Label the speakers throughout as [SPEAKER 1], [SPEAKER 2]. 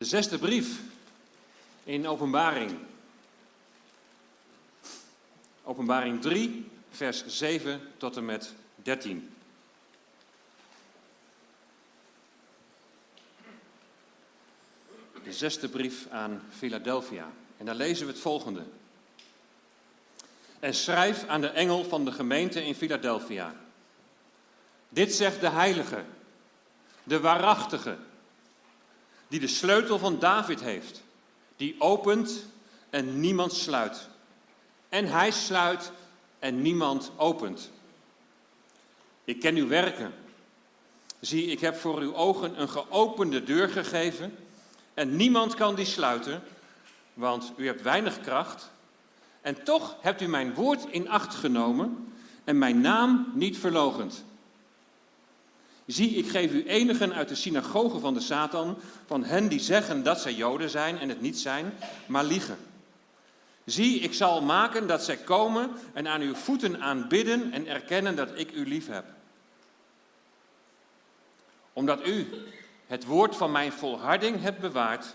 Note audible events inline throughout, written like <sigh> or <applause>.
[SPEAKER 1] De zesde brief in Openbaring. Openbaring 3, vers 7 tot en met 13. De zesde brief aan Philadelphia. En daar lezen we het volgende. En schrijf aan de engel van de gemeente in Philadelphia. Dit zegt de heilige, de waarachtige die de sleutel van David heeft, die opent en niemand sluit. En hij sluit en niemand opent. Ik ken uw werken. Zie, ik heb voor uw ogen een geopende deur gegeven en niemand kan die sluiten, want u hebt weinig kracht. En toch hebt u mijn woord in acht genomen en mijn naam niet verlogend. Zie, ik geef u enigen uit de synagoge van de Satan, van hen die zeggen dat zij Joden zijn en het niet zijn, maar liegen. Zie, ik zal maken dat zij komen en aan uw voeten aanbidden en erkennen dat ik u lief heb. Omdat u het woord van mijn volharding hebt bewaard,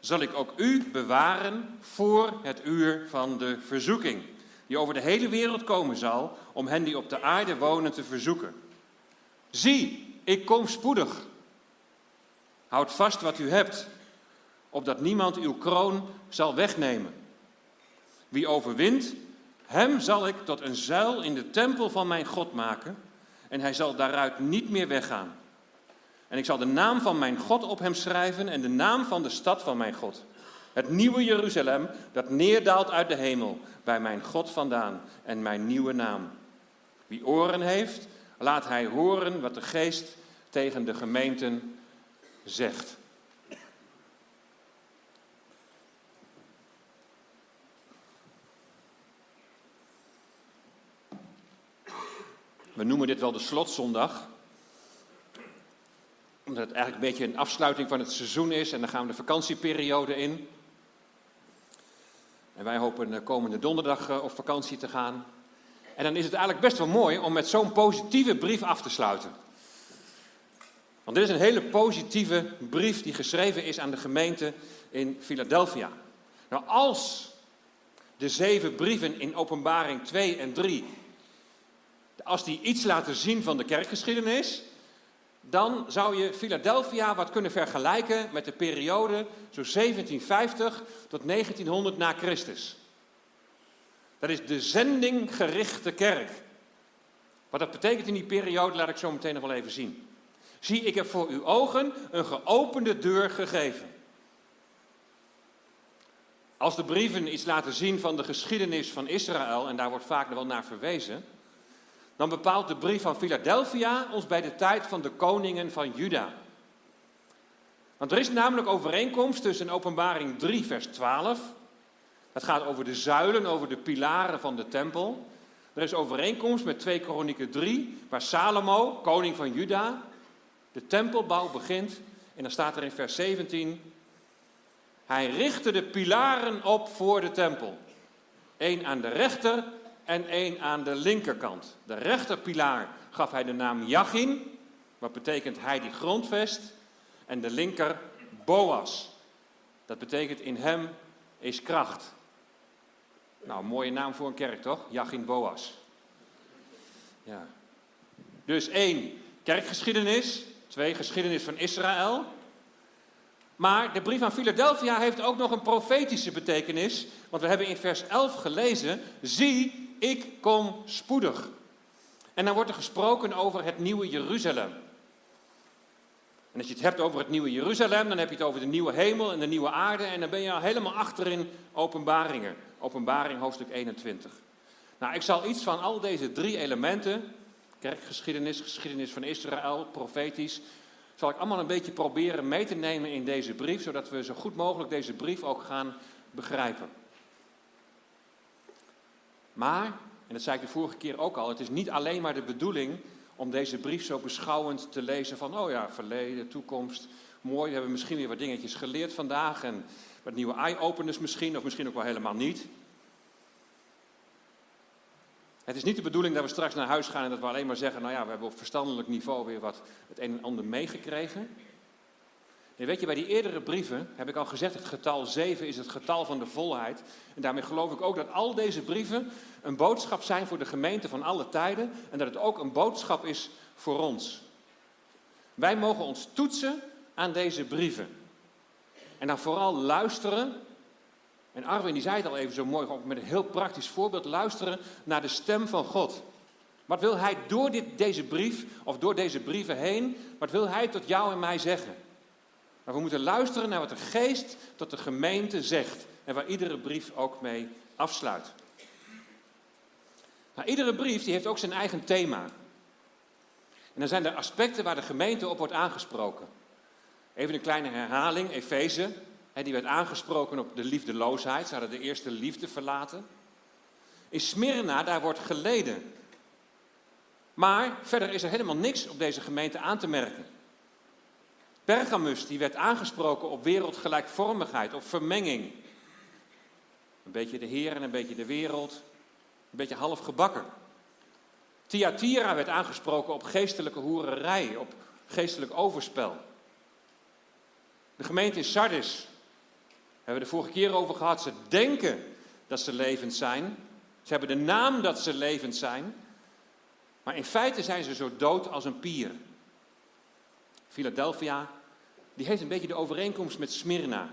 [SPEAKER 1] zal ik ook u bewaren voor het uur van de verzoeking, die over de hele wereld komen zal, om hen die op de aarde wonen te verzoeken. Zie, ik kom spoedig. Houd vast wat u hebt, opdat niemand uw kroon zal wegnemen. Wie overwint, hem zal ik tot een zuil in de tempel van mijn God maken, en hij zal daaruit niet meer weggaan. En ik zal de naam van mijn God op hem schrijven en de naam van de stad van mijn God. Het nieuwe Jeruzalem dat neerdaalt uit de hemel, bij mijn God vandaan en mijn nieuwe naam. Wie oren heeft, laat hij horen wat de geest tegen de gemeenten zegt. We noemen dit wel de slotzondag. Omdat het eigenlijk een beetje een afsluiting van het seizoen is en dan gaan we de vakantieperiode in. En wij hopen de komende donderdag eh, op vakantie te gaan. En dan is het eigenlijk best wel mooi om met zo'n positieve brief af te sluiten. Want dit is een hele positieve brief die geschreven is aan de gemeente in Philadelphia. Nou, als de zeven brieven in Openbaring 2 en 3, als die iets laten zien van de kerkgeschiedenis, dan zou je Philadelphia wat kunnen vergelijken met de periode zo 1750 tot 1900 na Christus. Dat is de zendinggerichte kerk. Wat dat betekent in die periode, laat ik zo meteen nog wel even zien. Zie, ik heb voor uw ogen een geopende deur gegeven. Als de brieven iets laten zien van de geschiedenis van Israël, en daar wordt vaak wel naar verwezen, dan bepaalt de brief van Philadelphia ons bij de tijd van de koningen van Juda. Want er is namelijk overeenkomst tussen Openbaring 3, vers 12 het gaat over de zuilen, over de pilaren van de tempel. Er is overeenkomst met 2 Kronieken 3, waar Salomo, koning van Juda, de tempelbouw begint. En dan staat er in vers 17, hij richtte de pilaren op voor de tempel. Eén aan de rechter en één aan de linkerkant. De rechterpilaar gaf hij de naam Jachin, wat betekent hij die grondvest. En de linker Boas, dat betekent in hem is kracht. Nou, mooie naam voor een kerk toch? Jachin Boas. Ja. Dus één, kerkgeschiedenis. Twee, geschiedenis van Israël. Maar de brief aan Philadelphia heeft ook nog een profetische betekenis. Want we hebben in vers 11 gelezen: Zie, ik kom spoedig. En dan wordt er gesproken over het nieuwe Jeruzalem. En als je het hebt over het nieuwe Jeruzalem, dan heb je het over de nieuwe hemel en de nieuwe aarde. En dan ben je al helemaal achterin openbaringen. Openbaring hoofdstuk 21. Nou, ik zal iets van al deze drie elementen, kerkgeschiedenis, geschiedenis van Israël, profetisch, zal ik allemaal een beetje proberen mee te nemen in deze brief, zodat we zo goed mogelijk deze brief ook gaan begrijpen. Maar, en dat zei ik de vorige keer ook al, het is niet alleen maar de bedoeling om deze brief zo beschouwend te lezen van, oh ja, verleden, toekomst, mooi, we hebben misschien weer wat dingetjes geleerd vandaag en wat nieuwe eye-openers misschien, of misschien ook wel helemaal niet. Het is niet de bedoeling dat we straks naar huis gaan en dat we alleen maar zeggen, nou ja, we hebben op verstandelijk niveau weer wat het een en ander meegekregen. En weet je, bij die eerdere brieven heb ik al gezegd, het getal 7 is het getal van de volheid. En daarmee geloof ik ook dat al deze brieven een boodschap zijn voor de gemeente van alle tijden. En dat het ook een boodschap is voor ons. Wij mogen ons toetsen aan deze brieven. En dan vooral luisteren. En Arwin die zei het al even zo mooi, ook met een heel praktisch voorbeeld, luisteren naar de stem van God. Wat wil hij door dit, deze brief, of door deze brieven heen, wat wil hij tot jou en mij zeggen? Maar we moeten luisteren naar wat de geest tot de gemeente zegt. En waar iedere brief ook mee afsluit. Nou, iedere brief die heeft ook zijn eigen thema. En dan zijn er aspecten waar de gemeente op wordt aangesproken. Even een kleine herhaling. Efeze, die werd aangesproken op de liefdeloosheid. Ze hadden de eerste liefde verlaten. In Smyrna, daar wordt geleden. Maar verder is er helemaal niks op deze gemeente aan te merken. Pergamus, die werd aangesproken op wereldgelijkvormigheid, op vermenging. Een beetje de Heer en een beetje de wereld. Een beetje half gebakken. Thyatira werd aangesproken op geestelijke hoererij, op geestelijk overspel. De gemeente in Sardis, hebben we de vorige keer over gehad, ze denken dat ze levend zijn. Ze hebben de naam dat ze levend zijn. Maar in feite zijn ze zo dood als een pier. Philadelphia, die heeft een beetje de overeenkomst met Smyrna.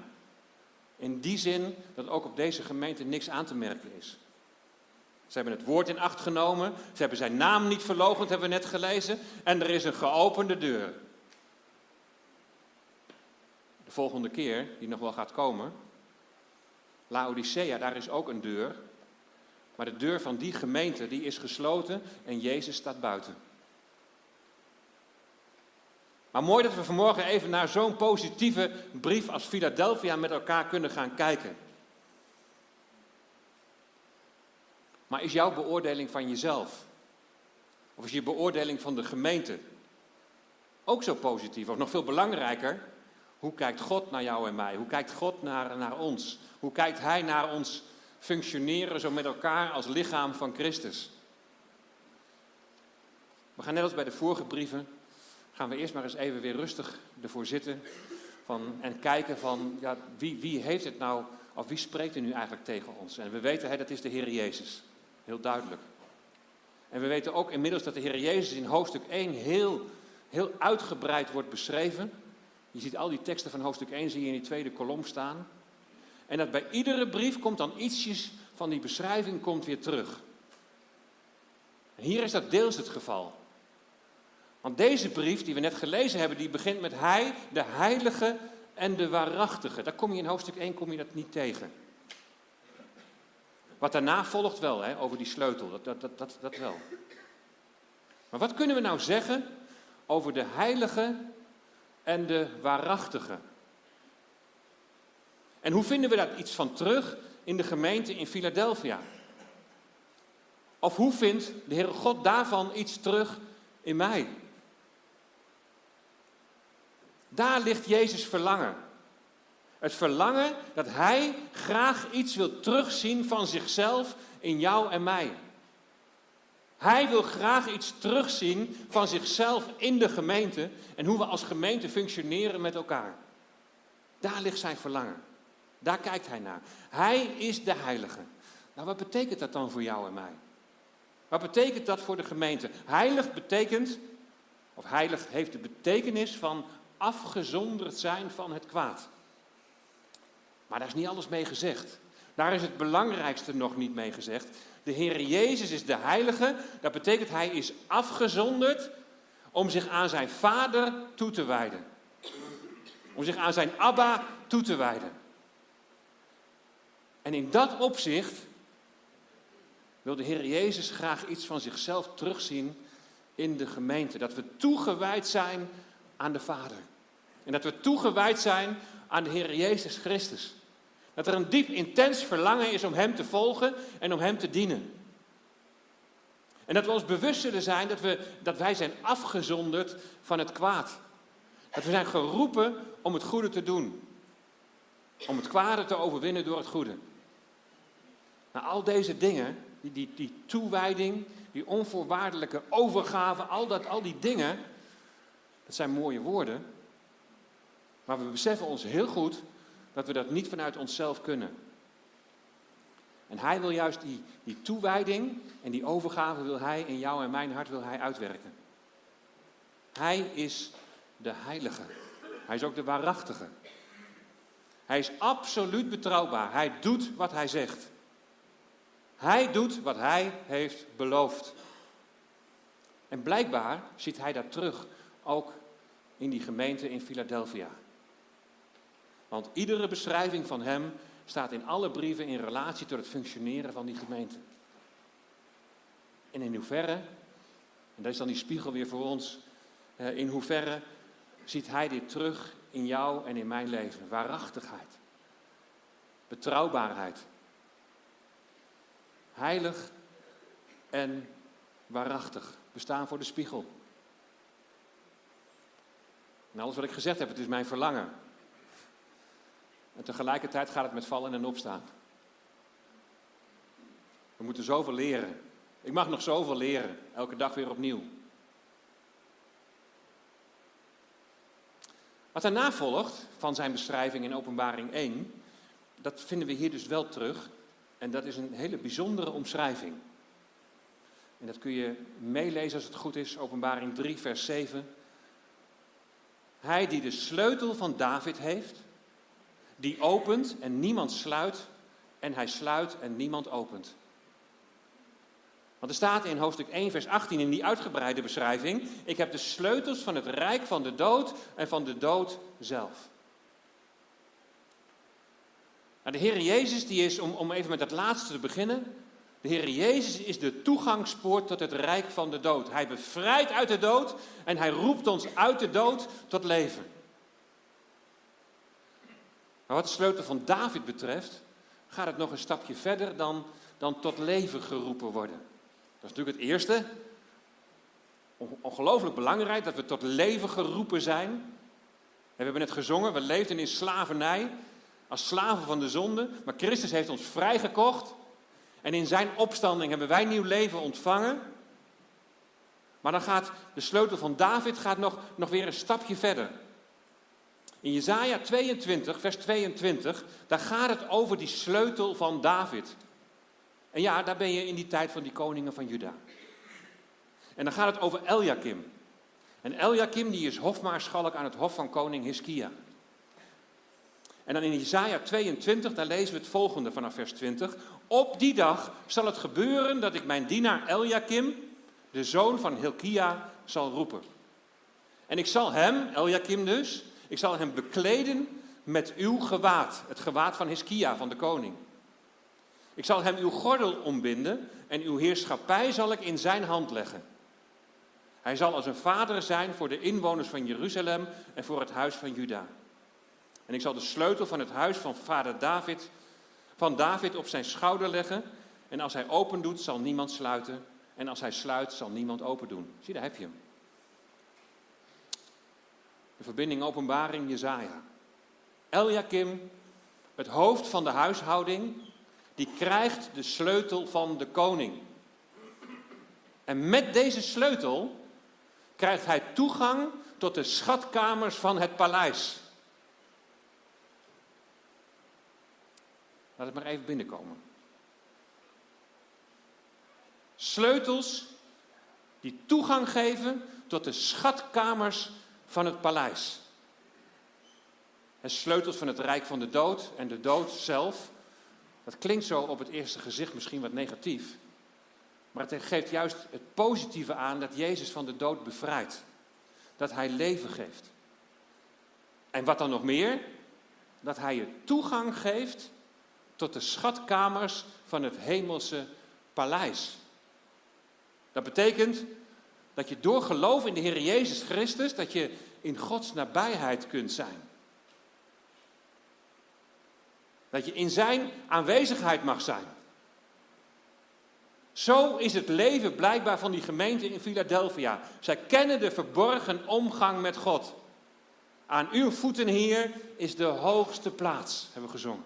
[SPEAKER 1] In die zin dat ook op deze gemeente niks aan te merken is. Ze hebben het woord in acht genomen. Ze hebben zijn naam niet verlogend, hebben we net gelezen. En er is een geopende deur. De volgende keer, die nog wel gaat komen. Laodicea, daar is ook een deur. Maar de deur van die gemeente, die is gesloten en Jezus staat buiten. Maar mooi dat we vanmorgen even naar zo'n positieve brief als Philadelphia met elkaar kunnen gaan kijken. Maar is jouw beoordeling van jezelf, of is je beoordeling van de gemeente ook zo positief? Of nog veel belangrijker, hoe kijkt God naar jou en mij? Hoe kijkt God naar, naar ons? Hoe kijkt Hij naar ons functioneren zo met elkaar als lichaam van Christus? We gaan net als bij de vorige brieven, gaan we eerst maar eens even weer rustig ervoor zitten van, en kijken van ja, wie, wie heeft het nou, of wie spreekt er nu eigenlijk tegen ons? En we weten, dat is de Heer Jezus. Heel duidelijk. En we weten ook inmiddels dat de Heer Jezus in hoofdstuk 1 heel, heel uitgebreid wordt beschreven. Je ziet al die teksten van hoofdstuk 1 zie je in die tweede kolom staan. En dat bij iedere brief komt dan ietsjes van die beschrijving komt weer terug. En hier is dat deels het geval. Want deze brief die we net gelezen hebben, die begint met Hij, de Heilige en de Waarachtige. Daar kom je in hoofdstuk 1 kom je dat niet tegen. Wat daarna volgt wel, hè, over die sleutel, dat, dat, dat, dat, dat wel. Maar wat kunnen we nou zeggen over de heilige en de waarachtige? En hoe vinden we daar iets van terug in de gemeente in Philadelphia? Of hoe vindt de Heere God daarvan iets terug in mij? Daar ligt Jezus verlangen. Het verlangen dat Hij graag iets wil terugzien van zichzelf in jou en mij. Hij wil graag iets terugzien van zichzelf in de gemeente en hoe we als gemeente functioneren met elkaar. Daar ligt zijn verlangen. Daar kijkt hij naar. Hij is de heilige. Nou, wat betekent dat dan voor jou en mij? Wat betekent dat voor de gemeente? Heilig betekent, of heilig heeft de betekenis van afgezonderd zijn van het kwaad. Maar daar is niet alles mee gezegd. Daar is het belangrijkste nog niet mee gezegd. De Heer Jezus is de Heilige. Dat betekent hij is afgezonderd om zich aan zijn Vader toe te wijden. Om zich aan zijn Abba toe te wijden. En in dat opzicht wil de Heer Jezus graag iets van zichzelf terugzien in de gemeente. Dat we toegewijd zijn aan de Vader. En dat we toegewijd zijn aan de Heer Jezus Christus. Dat er een diep intens verlangen is om Hem te volgen en om Hem te dienen. En dat we ons bewust zullen zijn dat, we, dat wij zijn afgezonderd van het kwaad. Dat we zijn geroepen om het goede te doen. Om het kwade te overwinnen door het goede. Nou, al deze dingen, die, die, die toewijding, die onvoorwaardelijke overgave, al, dat, al die dingen, dat zijn mooie woorden. Maar we beseffen ons heel goed dat we dat niet vanuit onszelf kunnen. En hij wil juist die, die toewijding en die overgave wil hij in jou en mijn hart wil hij uitwerken. Hij is de heilige. Hij is ook de waarachtige. Hij is absoluut betrouwbaar. Hij doet wat hij zegt. Hij doet wat hij heeft beloofd. En blijkbaar ziet hij dat terug, ook in die gemeente in Philadelphia. Want iedere beschrijving van hem staat in alle brieven in relatie tot het functioneren van die gemeente. En in hoeverre, en dat is dan die spiegel weer voor ons, eh, in hoeverre ziet hij dit terug in jou en in mijn leven? Waarachtigheid, betrouwbaarheid, heilig en waarachtig. We staan voor de spiegel. En alles wat ik gezegd heb, het is mijn verlangen. En tegelijkertijd gaat het met vallen en opstaan. We moeten zoveel leren. Ik mag nog zoveel leren, elke dag weer opnieuw. Wat daarna volgt van zijn beschrijving in Openbaring 1, dat vinden we hier dus wel terug. En dat is een hele bijzondere omschrijving. En dat kun je meelezen als het goed is, Openbaring 3, vers 7. Hij die de sleutel van David heeft, die opent en niemand sluit, en hij sluit en niemand opent. Want er staat in hoofdstuk 1, vers 18 in die uitgebreide beschrijving: Ik heb de sleutels van het rijk van de dood en van de dood zelf. Nou, de Heer Jezus, die is, om, om even met dat laatste te beginnen, de Heer Jezus is de toegangspoort tot het rijk van de dood. Hij bevrijdt uit de dood en hij roept ons uit de dood tot leven. Maar wat de sleutel van David betreft, gaat het nog een stapje verder dan, dan tot leven geroepen worden. Dat is natuurlijk het eerste. Ongelooflijk belangrijk dat we tot leven geroepen zijn. We hebben net gezongen, we leefden in slavernij, als slaven van de zonde. Maar Christus heeft ons vrijgekocht. En in zijn opstanding hebben wij nieuw leven ontvangen. Maar dan gaat de sleutel van David gaat nog, nog weer een stapje verder. In Jezaja 22, vers 22, daar gaat het over die sleutel van David. En ja, daar ben je in die tijd van die koningen van Juda. En dan gaat het over Eljakim. En Eljakim die is hofmaarschalk aan het hof van koning Hiskia. En dan in Jesaja 22, daar lezen we het volgende vanaf vers 20. Op die dag zal het gebeuren dat ik mijn dienaar Eljakim, de zoon van Hilkia, zal roepen. En ik zal hem, Eljakim dus, ik zal hem bekleden met uw gewaad, het gewaad van Hiskia, van de koning. Ik zal hem uw gordel ombinden en uw heerschappij zal ik in zijn hand leggen. Hij zal als een vader zijn voor de inwoners van Jeruzalem en voor het huis van Juda. En ik zal de sleutel van het huis van vader David, van David op zijn schouder leggen. En als hij open doet, zal niemand sluiten. En als hij sluit, zal niemand open doen. Zie, daar heb je hem. De verbinding openbaring Jezaja. Eljakim, het hoofd van de huishouding, die krijgt de sleutel van de koning. En met deze sleutel krijgt hij toegang tot de schatkamers van het paleis. Laat het maar even binnenkomen. Sleutels die toegang geven tot de schatkamers van het paleis. En sleutels van het rijk van de dood en de dood zelf. Dat klinkt zo op het eerste gezicht misschien wat negatief. Maar het geeft juist het positieve aan dat Jezus van de dood bevrijdt. Dat hij leven geeft. En wat dan nog meer? Dat hij je toegang geeft tot de schatkamers van het hemelse paleis. Dat betekent dat je door geloof in de Heer Jezus Christus, dat je in Gods nabijheid kunt zijn. Dat je in Zijn aanwezigheid mag zijn. Zo is het leven blijkbaar van die gemeente in Philadelphia. Zij kennen de verborgen omgang met God. Aan uw voeten, Heer, is de hoogste plaats, hebben we gezongen.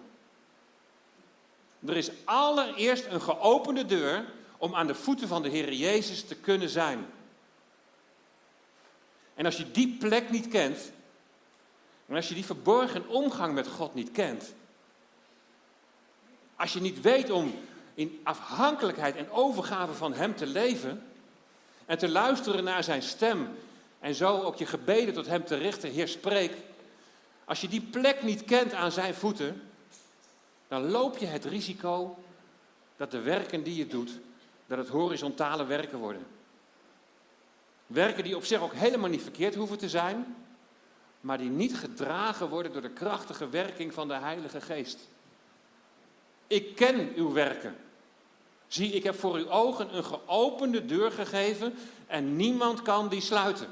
[SPEAKER 1] Er is allereerst een geopende deur om aan de voeten van de Heer Jezus te kunnen zijn. En als je die plek niet kent, En als je die verborgen omgang met God niet kent, als je niet weet om in afhankelijkheid en overgave van Hem te leven en te luisteren naar Zijn stem en zo ook je gebeden tot Hem te richten, Heer spreek. Als je die plek niet kent aan Zijn voeten, dan loop je het risico dat de werken die je doet, dat het horizontale werken worden. Werken die op zich ook helemaal niet verkeerd hoeven te zijn, maar die niet gedragen worden door de krachtige werking van de Heilige Geest. Ik ken uw werken. Zie, ik heb voor uw ogen een geopende deur gegeven en niemand kan die sluiten.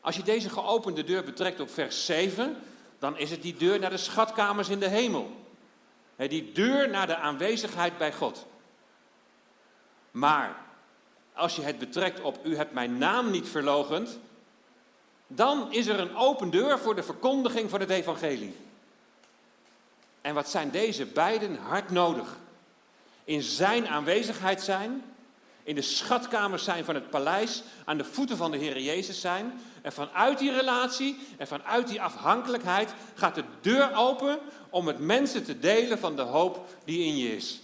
[SPEAKER 1] Als je deze geopende deur betrekt op vers 7, dan is het die deur naar de schatkamers in de hemel. Die deur naar de aanwezigheid bij God. Maar als je het betrekt op u hebt mijn naam niet verlogend, dan is er een open deur voor de verkondiging van het evangelie. En wat zijn deze beiden hard nodig? In zijn aanwezigheid zijn, in de schatkamers zijn van het paleis, aan de voeten van de Heer Jezus zijn. En vanuit die relatie en vanuit die afhankelijkheid gaat de deur open om met mensen te delen van de hoop die in je is.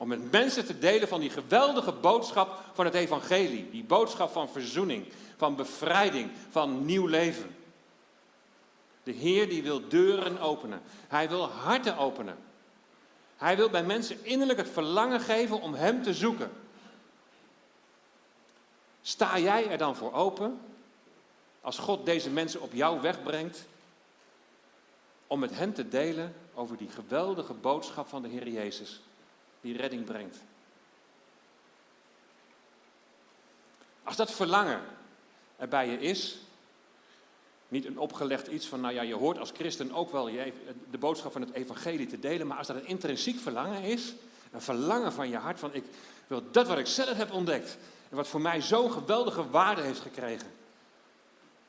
[SPEAKER 1] Om met mensen te delen van die geweldige boodschap van het evangelie. Die boodschap van verzoening, van bevrijding, van nieuw leven. De Heer die wil deuren openen. Hij wil harten openen. Hij wil bij mensen innerlijk het verlangen geven om Hem te zoeken. Sta jij er dan voor open als God deze mensen op jou wegbrengt om met hen te delen over die geweldige boodschap van de Heer Jezus die redding brengt? Als dat verlangen er bij je is, niet een opgelegd iets van, nou ja, je hoort als christen ook wel de boodschap van het evangelie te delen, maar als dat een intrinsiek verlangen is, een verlangen van je hart van, ik wil dat wat ik zelf heb ontdekt en wat voor mij zo'n geweldige waarde heeft gekregen,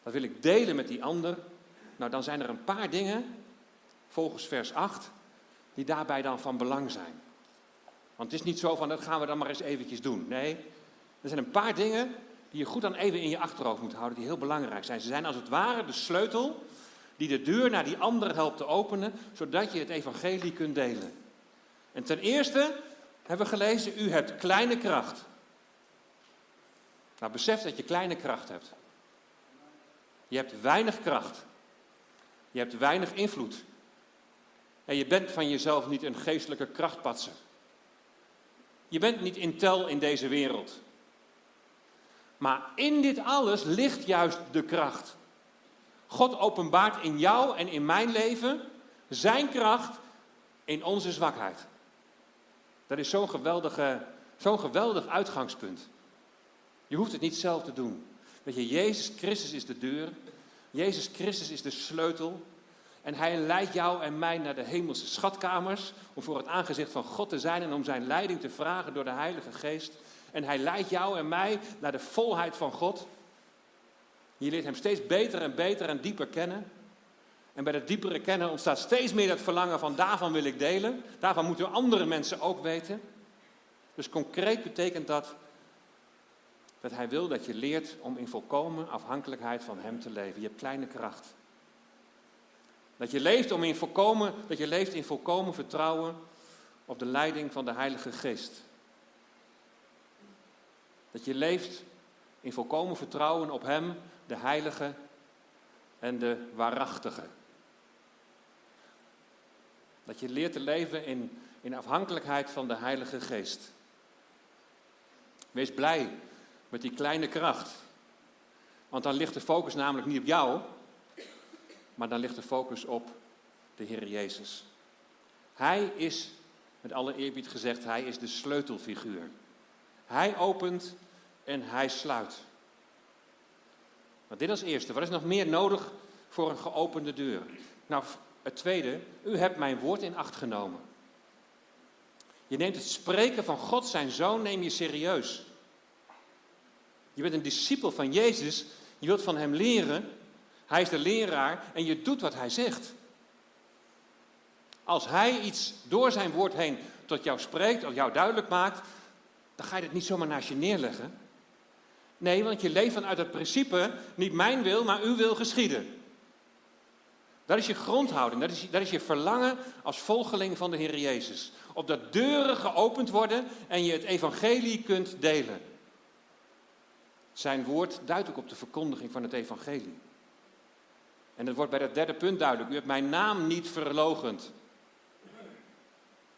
[SPEAKER 1] dat wil ik delen met die ander. Nou, dan zijn er een paar dingen, volgens vers 8, die daarbij dan van belang zijn. Want het is niet zo van, dat gaan we dan maar eens eventjes doen. Nee, er zijn een paar dingen die je goed dan even in je achterhoofd moet houden, die heel belangrijk zijn. Ze zijn als het ware de sleutel die de deur naar die ander helpt te openen, zodat je het evangelie kunt delen. En ten eerste hebben we gelezen, u hebt kleine kracht. Nou, besef dat je kleine kracht hebt. Je hebt weinig kracht. Je hebt weinig invloed. En je bent van jezelf niet een geestelijke krachtpatser. Je bent niet in tel in deze wereld. Maar in dit alles ligt juist de kracht. God openbaart in jou en in mijn leven zijn kracht in onze zwakheid. Dat is zo'n zo'n geweldig uitgangspunt. Je hoeft het niet zelf te doen. Weet je, Jezus Christus is de deur. Jezus Christus is de sleutel. En hij leidt jou en mij naar de hemelse schatkamers. Om voor het aangezicht van God te zijn en om zijn leiding te vragen door de Heilige Geest. En hij leidt jou en mij naar de volheid van God. Je leert hem steeds beter en beter en dieper kennen. En bij dat diepere kennen ontstaat steeds meer dat verlangen van daarvan wil ik delen. Daarvan moeten andere mensen ook weten. Dus concreet betekent dat dat hij wil dat je leert om in volkomen afhankelijkheid van hem te leven. Je hebt kleine kracht. Dat je leeft, om in volkomen, dat je leeft in volkomen vertrouwen op de leiding van de Heilige Geest. Dat je leeft in volkomen vertrouwen op Hem, de Heilige en de Waarachtige. Dat je leert te leven in, in afhankelijkheid van de Heilige Geest. Wees blij met die kleine kracht. Want dan ligt de focus namelijk niet op jou, maar dan ligt de focus op de Heer Jezus. Hij is, met alle eerbied gezegd, hij is de sleutelfiguur. Hij opent en hij sluit. Maar dit als eerste. Wat is nog meer nodig voor een geopende deur? Nou, het tweede. U hebt mijn woord in acht genomen. Je neemt het spreken van God, zijn zoon, neem je serieus. Je bent een discipel van Jezus. Je wilt van hem leren. Hij is de leraar en je doet wat hij zegt. Als hij iets door zijn woord heen tot jou spreekt of jou duidelijk maakt, dan ga je het niet zomaar naast je neerleggen. Nee, want je leeft vanuit het principe, niet mijn wil, maar uw wil geschieden. Dat is je grondhouding, dat is, dat is je verlangen als volgeling van de Heer Jezus. Opdat deuren geopend worden en je het evangelie kunt delen. Zijn woord duidt ook op de verkondiging van het evangelie. En dat wordt bij dat derde punt duidelijk. U hebt mijn naam niet verlogend.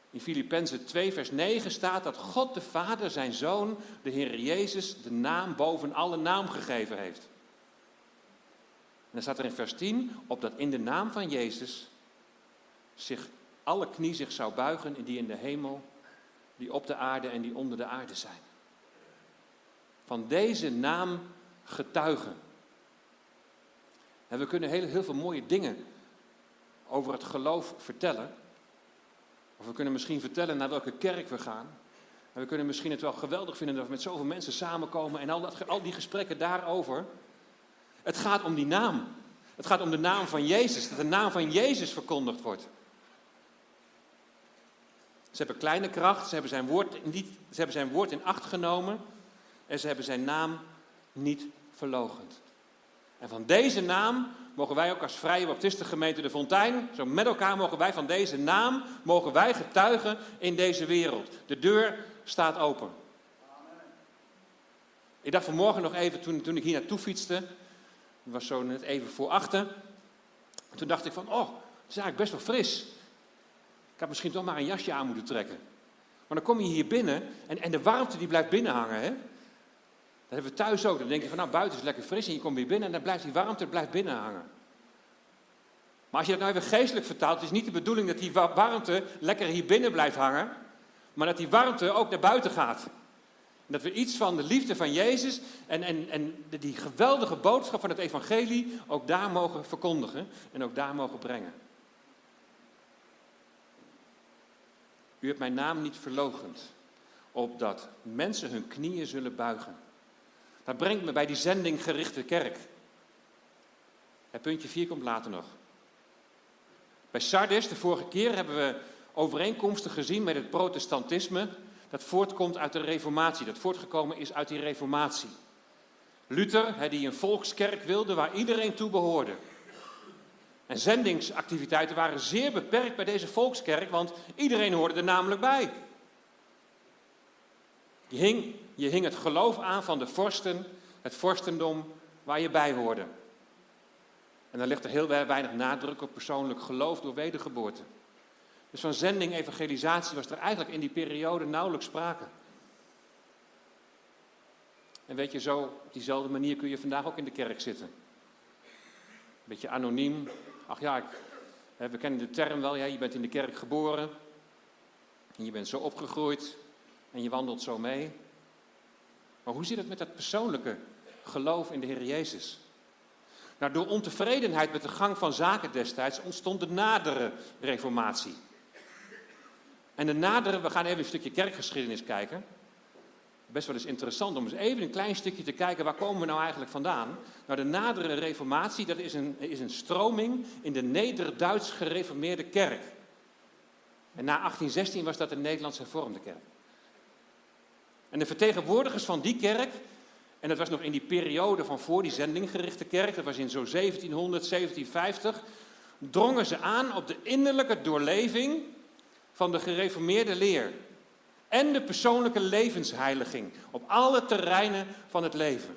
[SPEAKER 1] In Filippenzen 2, vers 9 staat dat God de Vader zijn Zoon, de Heer Jezus, de naam boven alle naam gegeven heeft. En dan staat er in vers 10, opdat in de naam van Jezus zich alle knie zich zou buigen, die in de hemel, die op de aarde en die onder de aarde zijn. Van deze naam getuigen. En we kunnen heel, heel veel mooie dingen over het geloof vertellen. Of we kunnen misschien vertellen naar welke kerk we gaan. En we kunnen misschien het wel geweldig vinden dat we met zoveel mensen samenkomen en al, dat, al die gesprekken daarover. Het gaat om die naam. Het gaat om de naam van Jezus, dat de naam van Jezus verkondigd wordt. Ze hebben kleine kracht, ze hebben zijn woord, niet, ze hebben zijn woord in acht genomen en ze hebben zijn naam niet verlogend. En van deze naam mogen wij ook als Vrije Baptistengemeente de Fontein, zo met elkaar mogen wij van deze naam, mogen wij getuigen in deze wereld. De deur staat open. Ik dacht vanmorgen nog even, toen, toen ik hier naartoe fietste, was zo net even voor achter, toen dacht ik van, oh, het is eigenlijk best wel fris. Ik had misschien toch maar een jasje aan moeten trekken. Maar dan kom je hier binnen en, en de warmte die blijft binnen hangen. Hè? Hebben we thuis ook. Dan denk je van nou buiten is lekker fris en je komt weer binnen en dan blijft die warmte blijft binnen hangen. Maar als je dat nou even geestelijk vertaalt, het is niet de bedoeling dat die warmte lekker hier binnen blijft hangen, maar dat die warmte ook naar buiten gaat. Dat we iets van de liefde van Jezus en, en, en die geweldige boodschap van het evangelie ook daar mogen verkondigen en ook daar mogen brengen. U hebt mijn naam niet verlogend, opdat mensen hun knieën zullen buigen. Dat brengt me bij die zendinggerichte kerk. Het puntje 4 komt later nog. Bij Sardes, de vorige keer, hebben we overeenkomsten gezien met het protestantisme. Dat voortkomt uit de reformatie, dat voortgekomen is uit die reformatie. Luther, die een volkskerk wilde waar iedereen toe behoorde. En zendingsactiviteiten waren zeer beperkt bij deze volkskerk, want iedereen hoorde er namelijk bij. Je hing, je hing het geloof aan van de vorsten, het vorstendom waar je bij hoorde. En dan ligt er heel weinig nadruk op persoonlijk geloof door wedergeboorte. Dus van zending, evangelisatie was er eigenlijk in die periode nauwelijks sprake. En weet je, zo op diezelfde manier kun je vandaag ook in de kerk zitten. Beetje anoniem. Ach ja, ik, we kennen de term wel, ja, je bent in de kerk geboren. En je bent zo opgegroeid en je wandelt zo mee. Maar hoe zit het met dat persoonlijke geloof in de Heer Jezus? Nou, door ontevredenheid met de gang van zaken destijds ontstond de nadere reformatie. En de nadere, we gaan even een stukje kerkgeschiedenis kijken. Best wel eens interessant om eens even een klein stukje te kijken, waar komen we nou eigenlijk vandaan? Nou, de nadere reformatie, dat is een, is een stroming in de Neder-Duits gereformeerde kerk. En na 1816 was dat de Nederlands hervormde kerk. En de vertegenwoordigers van die kerk, en dat was nog in die periode van voor die zendinggerichte kerk, dat was in zo'n 1700, 1750, drongen ze aan op de innerlijke doorleving van de gereformeerde leer. En de persoonlijke levensheiliging op alle terreinen van het leven.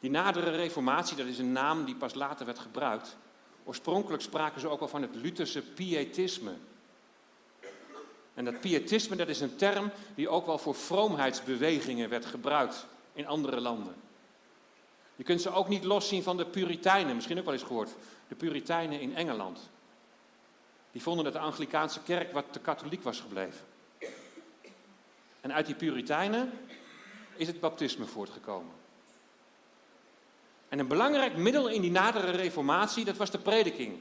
[SPEAKER 1] Die nadere reformatie, dat is een naam die pas later werd gebruikt. Oorspronkelijk spraken ze ook al van het Lutherse pietisme. En dat pietisme, dat is een term die ook wel voor vroomheidsbewegingen werd gebruikt in andere landen. Je kunt ze ook niet loszien van de Puritijnen, misschien ook wel eens gehoord. De Puritijnen in Engeland. Die vonden dat de Anglikaanse kerk wat te katholiek was gebleven. En uit die Puritijnen is het baptisme voortgekomen. En een belangrijk middel in die nadere reformatie, dat was de prediking.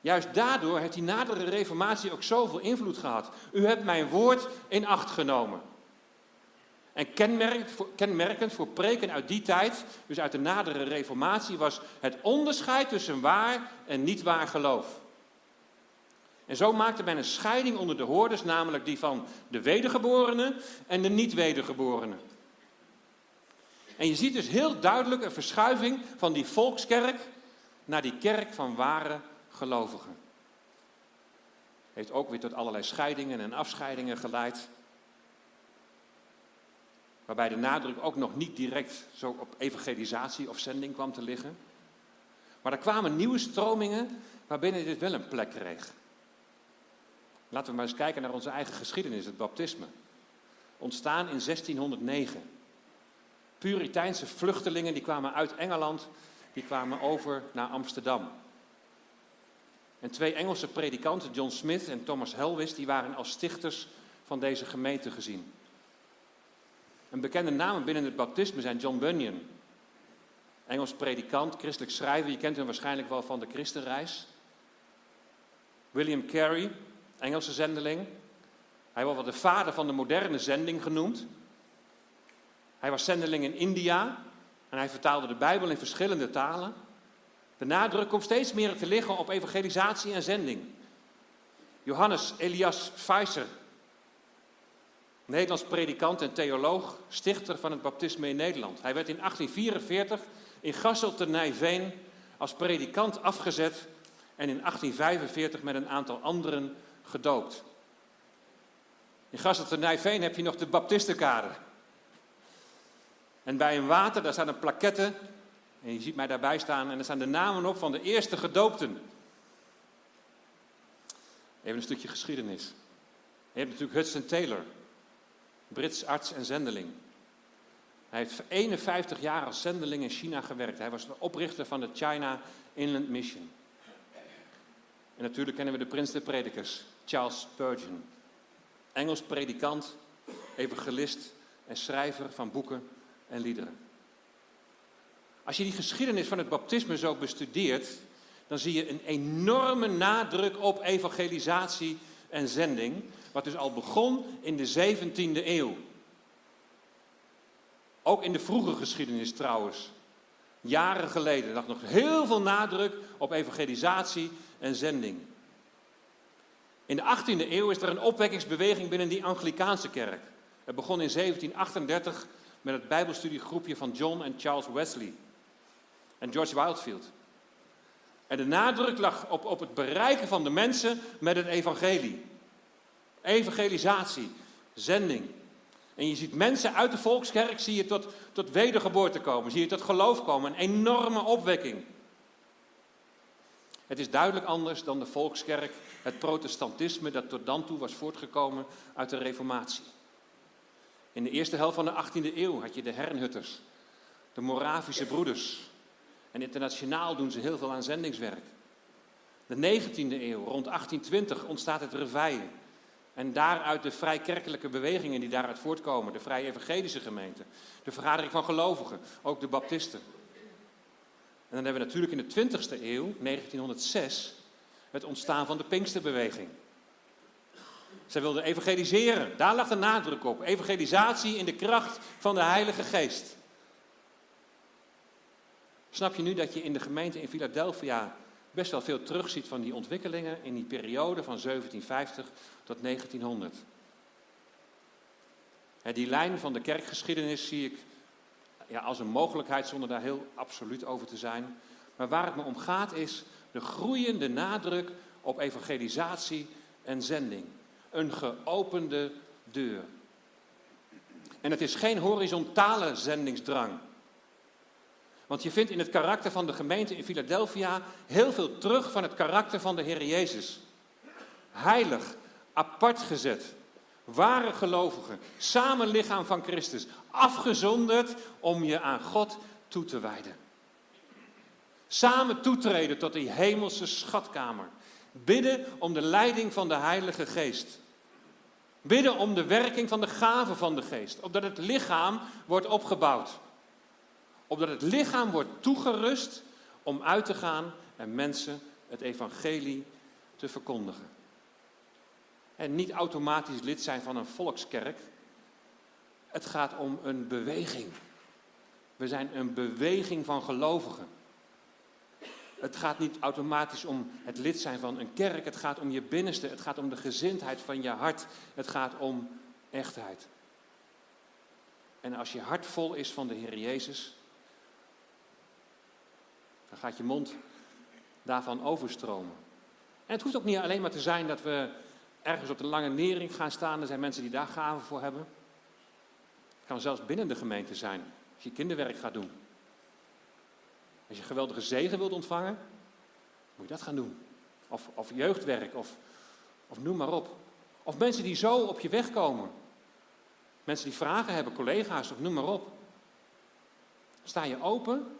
[SPEAKER 1] Juist daardoor heeft die nadere reformatie ook zoveel invloed gehad. U hebt mijn woord in acht genomen. En kenmerkend voor preken uit die tijd, dus uit de nadere reformatie, was het onderscheid tussen waar en niet waar geloof. En zo maakte men een scheiding onder de hoorders, namelijk die van de wedergeborenen en de niet-wedergeborenen. En je ziet dus heel duidelijk een verschuiving van die volkskerk naar die kerk van ware gelovigen. Heeft ook weer tot allerlei scheidingen en afscheidingen geleid. Waarbij de nadruk ook nog niet direct zo op evangelisatie of zending kwam te liggen. Maar er kwamen nieuwe stromingen waarbinnen dit wel een plek kreeg. Laten we maar eens kijken naar onze eigen geschiedenis, het baptisme. Ontstaan in 1609. Puriteinse vluchtelingen die kwamen uit Engeland, die kwamen over naar Amsterdam. En twee Engelse predikanten, John Smith en Thomas Helwis, die waren als stichters van deze gemeente gezien. Een bekende namen binnen het baptisme zijn John Bunyan, Engels predikant, christelijk schrijver, je kent hem waarschijnlijk wel van de Christenreis. William Carey, Engelse zendeling. Hij wordt wel de vader van de moderne zending genoemd. Hij was zendeling in India en hij vertaalde de Bijbel in verschillende talen. De nadruk komt steeds meer te liggen op evangelisatie en zending. Johannes Elias Pfizer, Nederlands predikant en theoloog, stichter van het baptisme in Nederland. Hij werd in 1844 in Gassel te Nijveen als predikant afgezet en in 1845 met een aantal anderen gedoopt. In Gassel te Nijveen heb je nog de baptistenkade. En bij een water, daar staat een plaquette. En je ziet mij daarbij staan. En er staan de namen op van de eerste gedoopten. Even een stukje geschiedenis. Je hebt natuurlijk Hudson Taylor. Brits arts en zendeling. Hij heeft 51 jaar als zendeling in China gewerkt. Hij was de oprichter van de China Inland Mission. En natuurlijk kennen we de prins der predikers, Charles Spurgeon. Engels predikant, evangelist en schrijver van boeken en liederen. Als je die geschiedenis van het baptisme zo bestudeert, dan zie je een enorme nadruk op evangelisatie en zending, wat dus al begon in de 17e eeuw. Ook in de vroege geschiedenis trouwens. Jaren geleden lag nog heel veel nadruk op evangelisatie en zending. In de 18e eeuw is er een opwekkingsbeweging binnen die Anglikaanse kerk. Het begon in 1738 met het Bijbelstudiegroepje van John en Charles Wesley en George Wildfield. En de nadruk lag op, op het bereiken van de mensen met het evangelie. Evangelisatie, zending. En je ziet mensen uit de volkskerk, zie je tot, tot wedergeboorte komen, zie je tot geloof komen, een enorme opwekking. Het is duidelijk anders dan de volkskerk, het protestantisme dat tot dan toe was voortgekomen uit de reformatie. In de eerste helft van de 18e eeuw had je de Herrnhutters, de Moravische broeders. En internationaal doen ze heel veel aan zendingswerk. De 19e eeuw, rond 1820, ontstaat het Reveille. En daaruit de vrijkerkelijke bewegingen die daaruit voortkomen, de vrij evangelische gemeente, de vergadering van gelovigen, ook de baptisten. En dan hebben we natuurlijk in de 20e eeuw, 1906, het ontstaan van de Pinksterbeweging. Zij wilden evangeliseren, daar lag de nadruk op. Evangelisatie in de kracht van de Heilige Geest. Snap je nu dat je in de gemeente in Philadelphia best wel veel terugziet van die ontwikkelingen in die periode van 1750 tot 1900. Die lijn van de kerkgeschiedenis zie ik ja, als een mogelijkheid zonder daar heel absoluut over te zijn. Maar waar het me om gaat is de groeiende nadruk op evangelisatie en zending. Een geopende deur. En het is geen horizontale zendingsdrang. Want je vindt in het karakter van de gemeente in Philadelphia heel veel terug van het karakter van de Heer Jezus. Heilig, apart gezet, ware gelovigen, samen lichaam van Christus, afgezonderd om je aan God toe te wijden. Samen toetreden tot die hemelse schatkamer. Bidden om de leiding van de Heilige Geest. Bidden om de werking van de gaven van de Geest, opdat het lichaam wordt opgebouwd opdat het lichaam wordt toegerust om uit te gaan en mensen het evangelie te verkondigen. En niet automatisch lid zijn van een volkskerk. Het gaat om een beweging. We zijn een beweging van gelovigen. Het gaat niet automatisch om het lid zijn van een kerk. Het gaat om je binnenste. Het gaat om de gezindheid van je hart. Het gaat om echtheid. En als je hart vol is van de Heer Jezus, dan gaat je mond daarvan overstromen. En het hoeft ook niet alleen maar te zijn dat we ergens op de lange nering gaan staan. Er zijn mensen die daar gaven voor hebben. Het kan zelfs binnen de gemeente zijn, als je kinderwerk gaat doen. Als je geweldige zegen wilt ontvangen, moet je dat gaan doen. Of, of jeugdwerk, of, of noem maar op. Of mensen die zo op je weg komen. Mensen die vragen hebben, collega's, of noem maar op. Sta je open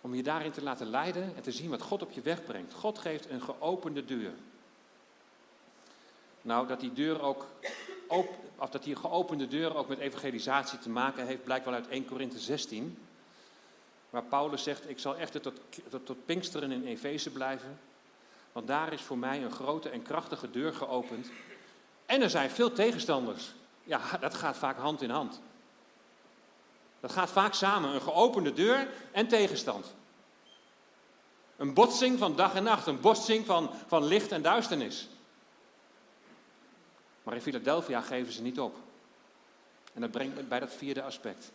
[SPEAKER 1] om je daarin te laten leiden en te zien wat God op je weg brengt. God geeft een geopende deur. Nou, dat die deur ook, of dat die geopende deur ook met evangelisatie te maken heeft, blijkt wel uit 1 Korinthe 16. Waar Paulus zegt, ik zal echt tot, tot, tot Pinksteren in Efeze blijven. Want daar is voor mij een grote en krachtige deur geopend. En er zijn veel tegenstanders. Ja, <laughs> dat gaat vaak hand in hand. Dat gaat vaak samen, een geopende deur en tegenstand. Een botsing van dag en nacht, een botsing van, van licht en duisternis. Maar in Philadelphia geven ze niet op. En dat brengt me bij dat vierde aspect.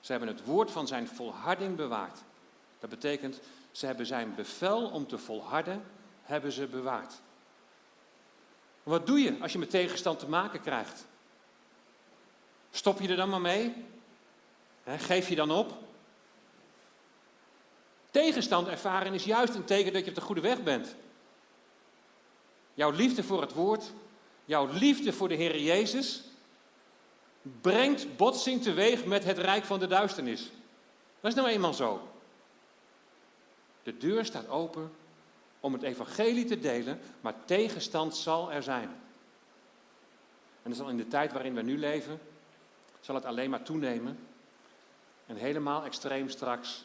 [SPEAKER 1] Ze hebben het woord van zijn volharding bewaard. Dat betekent, ze hebben zijn bevel om te volharden, hebben ze bewaard. Wat doe je als je met tegenstand te maken krijgt? Stop je er dan maar mee? Geef je dan op? Tegenstand ervaren is juist een teken dat je op de goede weg bent. Jouw liefde voor het woord, jouw liefde voor de Heer Jezus, brengt botsing teweeg met het rijk van de duisternis. Dat is nou eenmaal zo. De deur staat open om het evangelie te delen, maar tegenstand zal er zijn. En dat zal in de tijd waarin we nu leven, zal het alleen maar toenemen. En helemaal extreem straks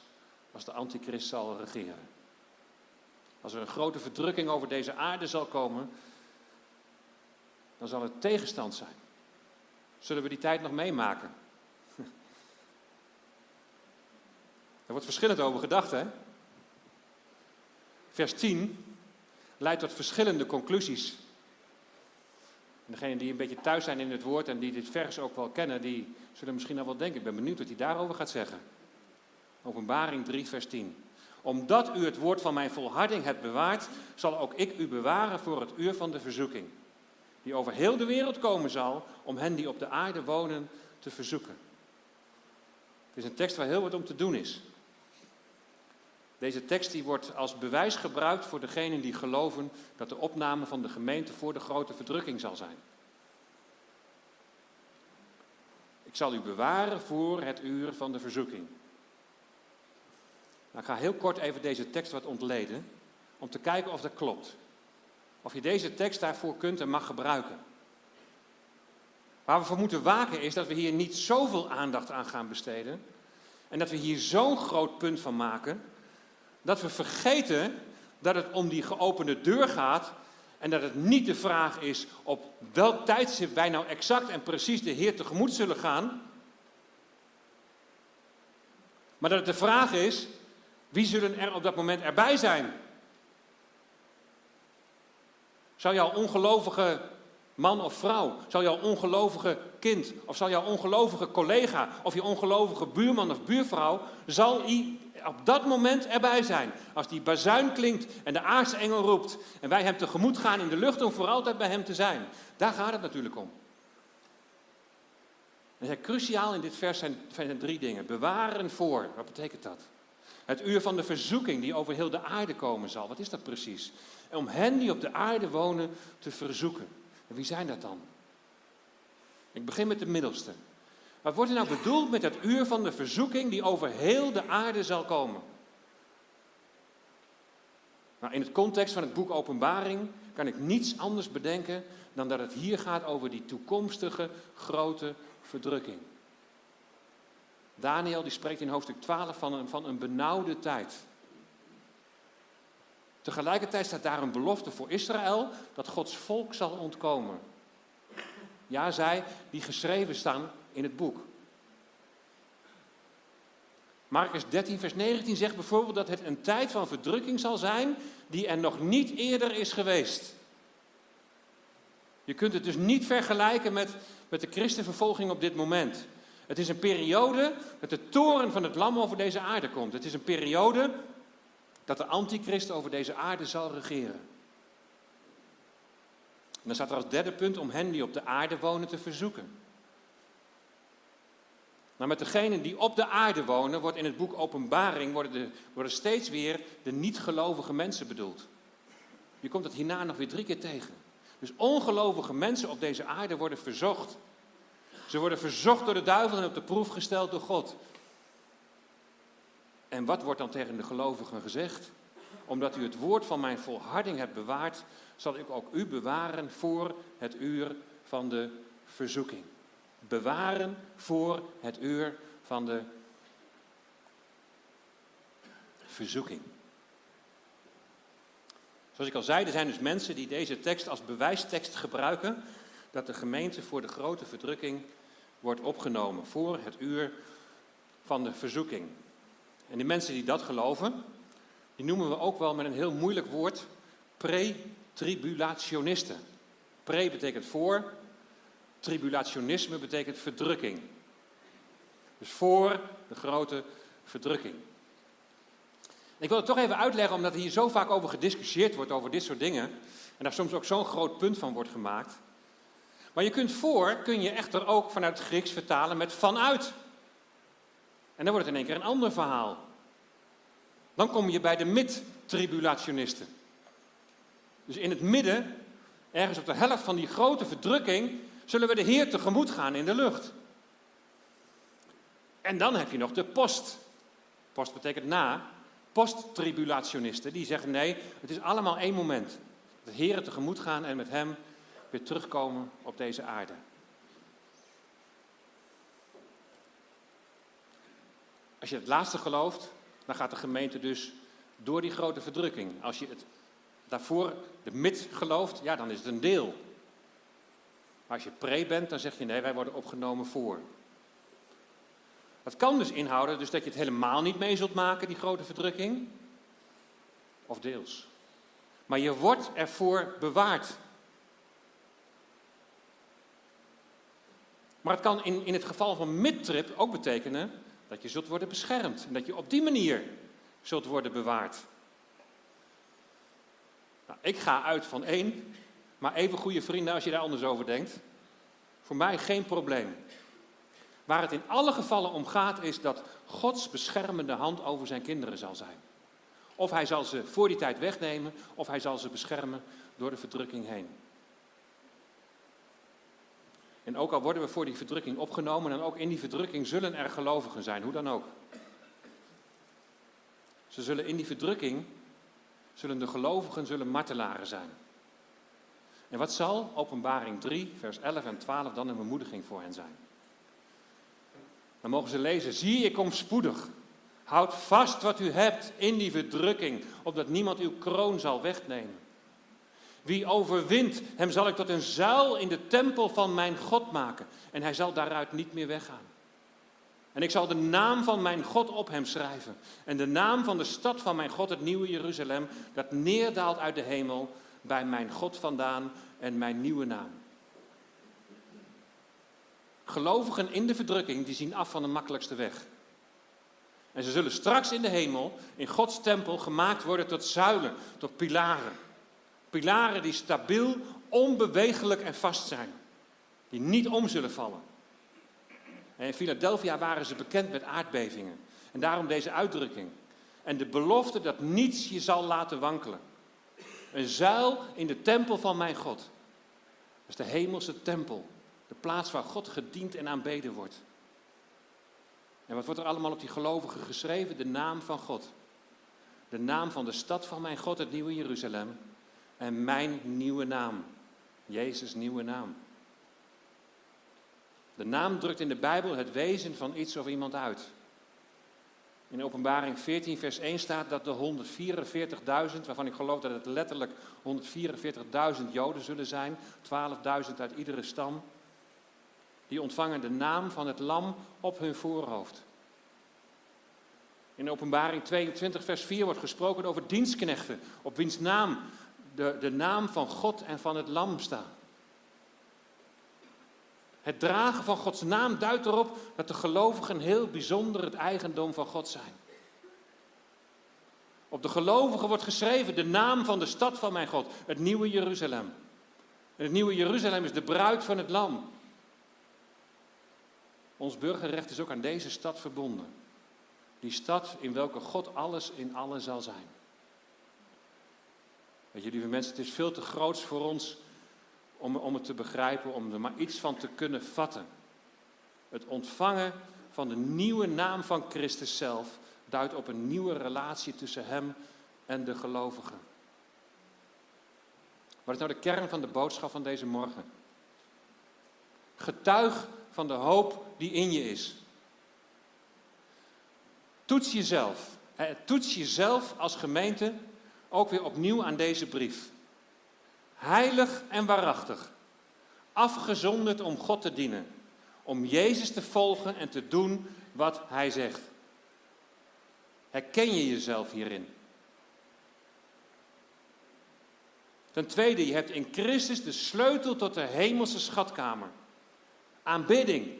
[SPEAKER 1] als de antichrist zal regeren. Als er een grote verdrukking over deze aarde zal komen, dan zal het tegenstand zijn. Zullen we die tijd nog meemaken? <laughs> Er wordt verschillend over gedacht, hè? Vers 10 leidt tot verschillende conclusies. En degenen die een beetje thuis zijn in het woord en die dit vers ook wel kennen, die zullen misschien al wel denken. Ik ben benieuwd wat hij daarover gaat zeggen. Openbaring 3, vers 10. Omdat u het woord van mijn volharding hebt bewaard, zal ook ik u bewaren voor het uur van de verzoeking. Die over heel de wereld komen zal, om hen die op de aarde wonen te verzoeken. Het is een tekst waar heel wat om te doen is. Deze tekst die wordt als bewijs gebruikt voor degenen die geloven dat de opname van de gemeente voor de grote verdrukking zal zijn. Ik zal u bewaren voor het uur van de verzoeking. Nou, ik ga heel kort even deze tekst wat ontleden, om te kijken of dat klopt. Of je deze tekst daarvoor kunt en mag gebruiken. Waar we voor moeten waken is dat we hier niet zoveel aandacht aan gaan besteden. En dat we hier zo'n groot punt van maken. Dat we vergeten dat het om die geopende deur gaat. En dat het niet de vraag is op welk tijdstip wij nou exact en precies de Heer tegemoet zullen gaan. Maar dat het de vraag is, wie zullen er op dat moment erbij zijn? Zou jouw ongelovige man of vrouw, zou jouw ongelovige kind, of zal jouw ongelovige collega, of je ongelovige buurman of buurvrouw, zal op dat moment erbij zijn. Als die bazuin klinkt en de aartsengel roept en wij hem tegemoet gaan in de lucht om voor altijd bij hem te zijn. Daar gaat het natuurlijk om. En cruciaal in dit vers zijn, drie dingen. Bewaren voor, wat betekent dat? Het uur van de verzoeking die over heel de aarde komen zal. Wat is dat precies? om hen die op de aarde wonen te verzoeken. En wie zijn dat dan? Ik begin met de middelste. Wat wordt er nou bedoeld met het uur van de verzoeking die over heel de aarde zal komen? Nou, in het context van het boek Openbaring kan ik niets anders bedenken dan dat het hier gaat over die toekomstige grote verdrukking. Daniel die spreekt in hoofdstuk 12 van een, van een benauwde tijd. Tegelijkertijd staat daar een belofte voor Israël dat Gods volk zal ontkomen. Ja, zij die geschreven staan in het boek. Marcus 13, vers 19 zegt bijvoorbeeld dat het een tijd van verdrukking zal zijn die er nog niet eerder is geweest. Je kunt het dus niet vergelijken met, met de christenvervolging op dit moment. Het is een periode dat de toren van het lam over deze aarde komt. Het is een periode dat de antichrist over deze aarde zal regeren. En dan staat er als derde punt om hen die op de aarde wonen te verzoeken. Maar met degenen die op de aarde wonen, wordt in het boek Openbaring worden, de, worden steeds weer de niet-gelovige mensen bedoeld. Je komt dat hierna nog weer drie keer tegen. Dus ongelovige mensen op deze aarde worden verzocht. Ze worden verzocht door de duivel en op de proef gesteld door God. En wat wordt dan tegen de gelovigen gezegd? Omdat u het woord van mijn volharding hebt bewaard, zal ik ook u bewaren voor het uur van de verzoeking. Bewaren voor het uur van de verzoeking. Zoals ik al zei, er zijn dus mensen die deze tekst als bewijstekst gebruiken dat de gemeente voor de grote verdrukking wordt opgenomen, voor het uur van de verzoeking. En de mensen die dat geloven, die noemen we ook wel met een heel moeilijk woord pre-tribulationisten. Pre betekent voor, tribulationisme betekent verdrukking. Dus voor de grote verdrukking. Ik wil het toch even uitleggen, omdat hier zo vaak over gediscussieerd wordt, over dit soort dingen. En daar soms ook zo'n groot punt van wordt gemaakt. Maar je kunt voor, kun je echter ook vanuit het Grieks vertalen met vanuit. En dan wordt het in één keer een ander verhaal. Dan kom je bij de mid-tribulationisten. Dus in het midden, ergens op de helft van die grote verdrukking, zullen we de Heer tegemoet gaan in de lucht. En dan heb je nog de post. Post betekent na. Post-tribulationisten, die zeggen nee, het is allemaal één moment. De Heer tegemoet gaan en met Hem weer terugkomen op deze aarde. Als je het laatste gelooft, dan gaat de gemeente dus door die grote verdrukking. Als je het daarvoor de mid gelooft, ja, dan is het een deel. Maar als je pre bent, dan zeg je nee, wij worden opgenomen voor. Dat kan dus inhouden dus dat je het helemaal niet mee zult maken, die grote verdrukking. Of deels. Maar je wordt ervoor bewaard. Maar het kan in, in het geval van midtrip ook betekenen dat je zult worden beschermd. En dat je op die manier zult worden bewaard. Nou, ik ga uit van één, maar even goede vrienden als je daar anders over denkt. Voor mij geen probleem. Waar het in alle gevallen om gaat is dat Gods beschermende hand over zijn kinderen zal zijn. Of hij zal ze voor die tijd wegnemen, of hij zal ze beschermen door de verdrukking heen. En ook al worden we voor die verdrukking opgenomen, dan ook in die verdrukking zullen er gelovigen zijn, hoe dan ook. Ze zullen in die verdrukking, zullen de gelovigen, zullen martelaren zijn. En wat zal Openbaring 3, vers 11 en 12 dan een bemoediging voor hen zijn? Dan mogen ze lezen, zie ik kom spoedig. Houd vast wat u hebt in die verdrukking, opdat niemand uw kroon zal wegnemen. Wie overwint, hem zal ik tot een zuil in de tempel van mijn God maken. En hij zal daaruit niet meer weggaan. En ik zal de naam van mijn God op hem schrijven. En de naam van de stad van mijn God, het nieuwe Jeruzalem, dat neerdaalt uit de hemel bij mijn God vandaan en mijn nieuwe naam. Gelovigen in de verdrukking, die zien af van de makkelijkste weg. En ze zullen straks in de hemel, in Gods tempel, gemaakt worden tot zuilen, tot pilaren. Pilaren die stabiel, onbewegelijk en vast zijn. Die niet om zullen vallen. En in Philadelphia waren ze bekend met aardbevingen. En daarom deze uitdrukking. En de belofte dat niets je zal laten wankelen. Een zuil in de tempel van mijn God. Dat is de hemelse tempel. De plaats waar God gediend en aanbeden wordt. En wat wordt er allemaal op die gelovigen geschreven? De naam van God. De naam van de stad van mijn God, het nieuwe Jeruzalem. En mijn nieuwe naam. Jezus' nieuwe naam. De naam drukt in de Bijbel het wezen van iets of iemand uit. In openbaring 14, vers 1 staat dat de 144.000, waarvan ik geloof dat het letterlijk 144.000 Joden zullen zijn, 12.000 uit iedere stam, die ontvangen de naam van het lam op hun voorhoofd. In openbaring 22, vers 4 wordt gesproken over dienstknechten, op wiens naam de, de naam van God en van het Lam staan. Het dragen van Gods naam duidt erop dat de gelovigen heel bijzonder het eigendom van God zijn. Op de gelovigen wordt geschreven de naam van de stad van mijn God, het nieuwe Jeruzalem. Het nieuwe Jeruzalem is de bruid van het lam. Ons burgerrecht is ook aan deze stad verbonden. Die stad in welke God alles in alles zal zijn. Weet je, lieve mensen, het is veel te groots voor ons om, om het te begrijpen, om er maar iets van te kunnen vatten. Het ontvangen van de nieuwe naam van Christus zelf duidt op een nieuwe relatie tussen Hem en de gelovigen. Wat is nou de kern van de boodschap van deze morgen? Getuig van de hoop die in je is. Toets jezelf. Toets jezelf als gemeente ook weer opnieuw aan deze brief. Heilig en waarachtig. Afgezonderd om God te dienen. Om Jezus te volgen en te doen wat Hij zegt. Herken je jezelf hierin? Ten tweede, je hebt in Christus de sleutel tot de hemelse schatkamer. Aanbidding,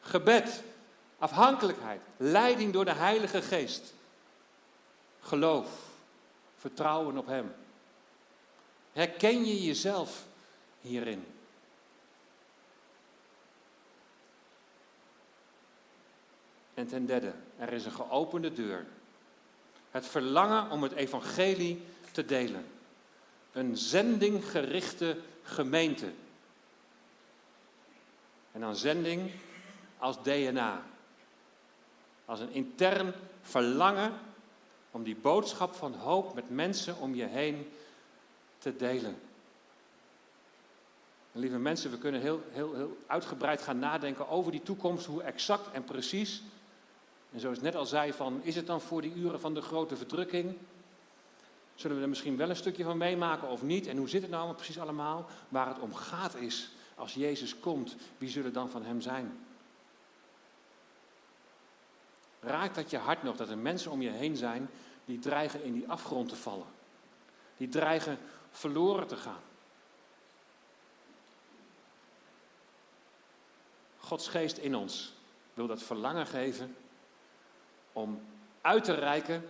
[SPEAKER 1] gebed, afhankelijkheid, leiding door de Heilige Geest. Geloof, vertrouwen op Hem. Herken je jezelf hierin? En ten derde, er is een geopende deur. Het verlangen om het evangelie te delen. Een zendinggerichte gemeente. En dan zending als DNA. Als een intern verlangen om die boodschap van hoop met mensen om je heen te delen. lieve mensen, we kunnen heel, heel, heel uitgebreid gaan nadenken over die toekomst, hoe exact en precies. En zoals ik net al zei, van, is het dan voor die uren van de grote verdrukking? Zullen we er misschien wel een stukje van meemaken of niet? En hoe zit het nou precies allemaal? Waar het om gaat is, als Jezus komt, wie zullen dan van Hem zijn? Raakt dat je hart nog dat er mensen om je heen zijn die dreigen in die afgrond te vallen? Die dreigen verloren te gaan? Gods geest in ons wil dat verlangen geven om uit te reiken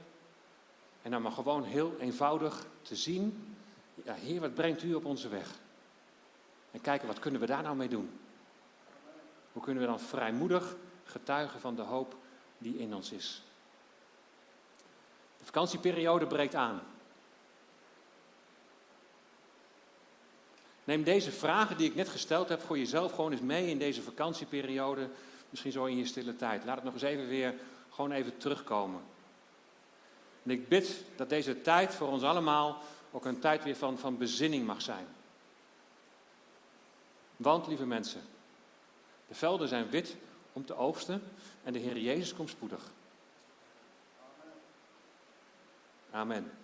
[SPEAKER 1] en dan maar gewoon heel eenvoudig te zien, ja, Heer, wat brengt u op onze weg? En kijken, wat kunnen we daar nou mee doen? Hoe kunnen we dan vrijmoedig getuigen van de hoop die in ons is? De vakantieperiode breekt aan. Neem deze vragen die ik net gesteld heb voor jezelf gewoon eens mee in deze vakantieperiode. Misschien zo in je stille tijd. Laat het nog eens even weer gewoon even terugkomen. En ik bid dat deze tijd voor ons allemaal ook een tijd weer van, van bezinning mag zijn. Want, lieve mensen, de velden zijn wit om te oogsten en de Heer Jezus komt spoedig. Amen.